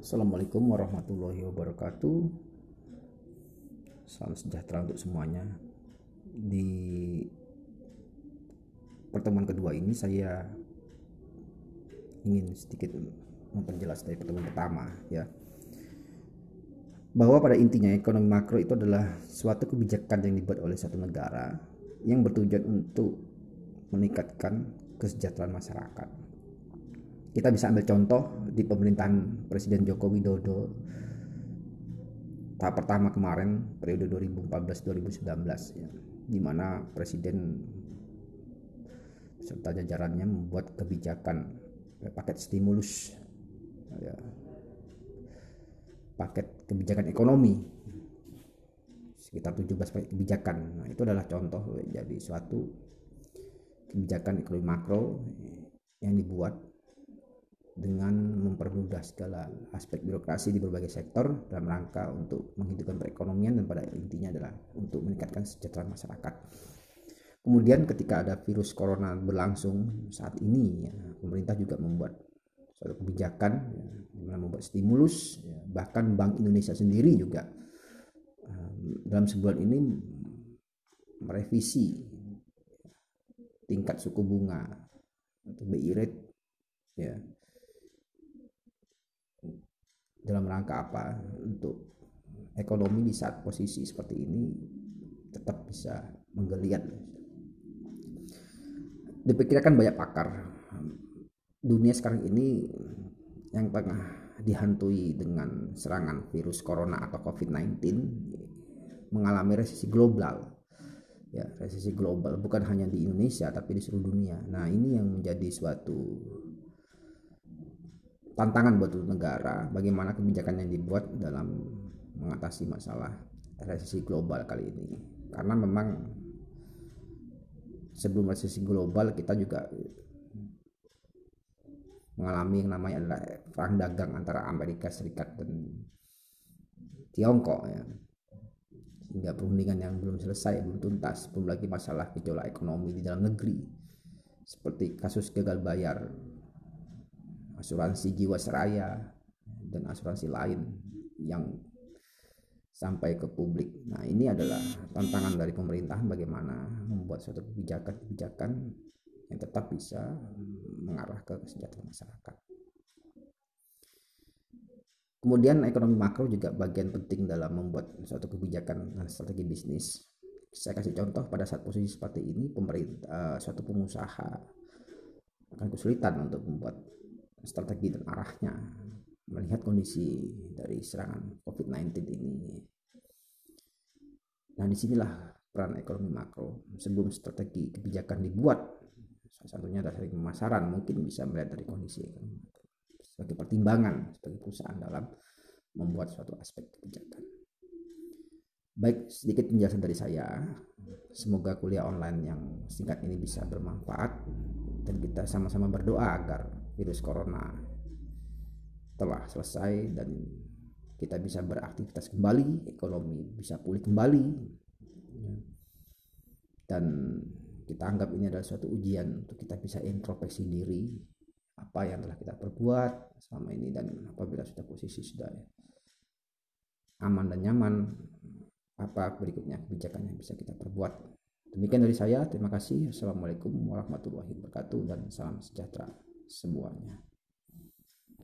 Assalamualaikum warahmatullahi wabarakatuh. Salam sejahtera untuk semuanya. Di pertemuan kedua ini saya ingin sedikit memperjelas dari pertemuan pertama ya. Bahwa pada intinya ekonomi makro itu adalah suatu kebijakan yang dibuat oleh satu negara yang bertujuan untuk meningkatkan kesejahteraan masyarakat kita bisa ambil contoh di pemerintahan Presiden Joko Widodo. Tahap pertama kemarin periode 2014-2019 ya, di mana Presiden serta jajarannya membuat kebijakan ya, paket stimulus ya, paket kebijakan ekonomi. Sekitar 17 paket kebijakan. Nah, itu adalah contoh jadi suatu kebijakan ekonomi makro yang dibuat dengan mempermudah segala aspek birokrasi di berbagai sektor dalam rangka untuk menghidupkan perekonomian dan pada intinya adalah untuk meningkatkan kesejahteraan masyarakat. Kemudian ketika ada virus corona berlangsung saat ini, ya, pemerintah juga membuat suatu kebijakan, ya, membuat stimulus, ya, bahkan Bank Indonesia sendiri juga um, dalam sebulan ini merevisi tingkat suku bunga atau BI rate ya dalam rangka apa untuk ekonomi di saat posisi seperti ini tetap bisa menggeliat. Diperkirakan banyak pakar. Dunia sekarang ini yang tengah dihantui dengan serangan virus corona atau COVID-19 mengalami resesi global. Ya resesi global bukan hanya di Indonesia tapi di seluruh dunia. Nah ini yang menjadi suatu tantangan buat negara bagaimana kebijakan yang dibuat dalam mengatasi masalah resesi global kali ini. Karena memang sebelum resesi global kita juga mengalami yang namanya adalah perang dagang antara Amerika Serikat dan Tiongkok ya. Hingga perundingan yang belum selesai belum tuntas belum lagi masalah gejolak ekonomi di dalam negeri seperti kasus gagal bayar asuransi jiwasraya dan asuransi lain yang sampai ke publik. Nah, ini adalah tantangan dari pemerintahan bagaimana membuat suatu kebijakan-kebijakan yang tetap bisa mengarah ke kesejahteraan masyarakat. Kemudian ekonomi makro juga bagian penting dalam membuat suatu kebijakan dan strategi bisnis. Saya kasih contoh pada saat posisi seperti ini, pemerintah, uh, suatu pengusaha akan kesulitan untuk membuat strategi dan arahnya melihat kondisi dari serangan COVID-19 ini. Nah, di sinilah peran ekonomi makro. Sebelum strategi kebijakan dibuat, salah satunya dari pemasaran mungkin bisa melihat dari kondisi sebagai pertimbangan sebagai perusahaan dalam membuat suatu aspek kebijakan. Baik, sedikit penjelasan dari saya. Semoga kuliah online yang singkat ini bisa bermanfaat dan kita sama-sama berdoa agar virus corona telah selesai dan kita bisa beraktivitas kembali, ekonomi bisa pulih kembali, dan kita anggap ini adalah suatu ujian untuk kita bisa introspeksi diri apa yang telah kita perbuat selama ini dan apabila sudah posisi sudah aman dan nyaman apa berikutnya kebijakan yang bisa kita perbuat. Demikian dari saya terima kasih. Assalamualaikum warahmatullahi wabarakatuh dan salam sejahtera semuanya